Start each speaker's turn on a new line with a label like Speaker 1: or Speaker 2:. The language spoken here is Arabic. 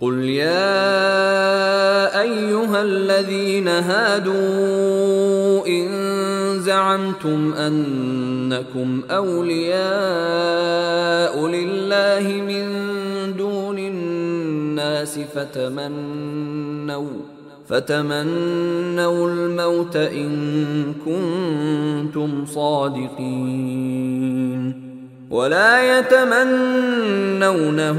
Speaker 1: قل يا ايها الذين هادوا ان زعمتم انكم اولياء لله من دون الناس فتمنوا فتمنوا الموت ان كنتم صادقين. ولا يتمنونه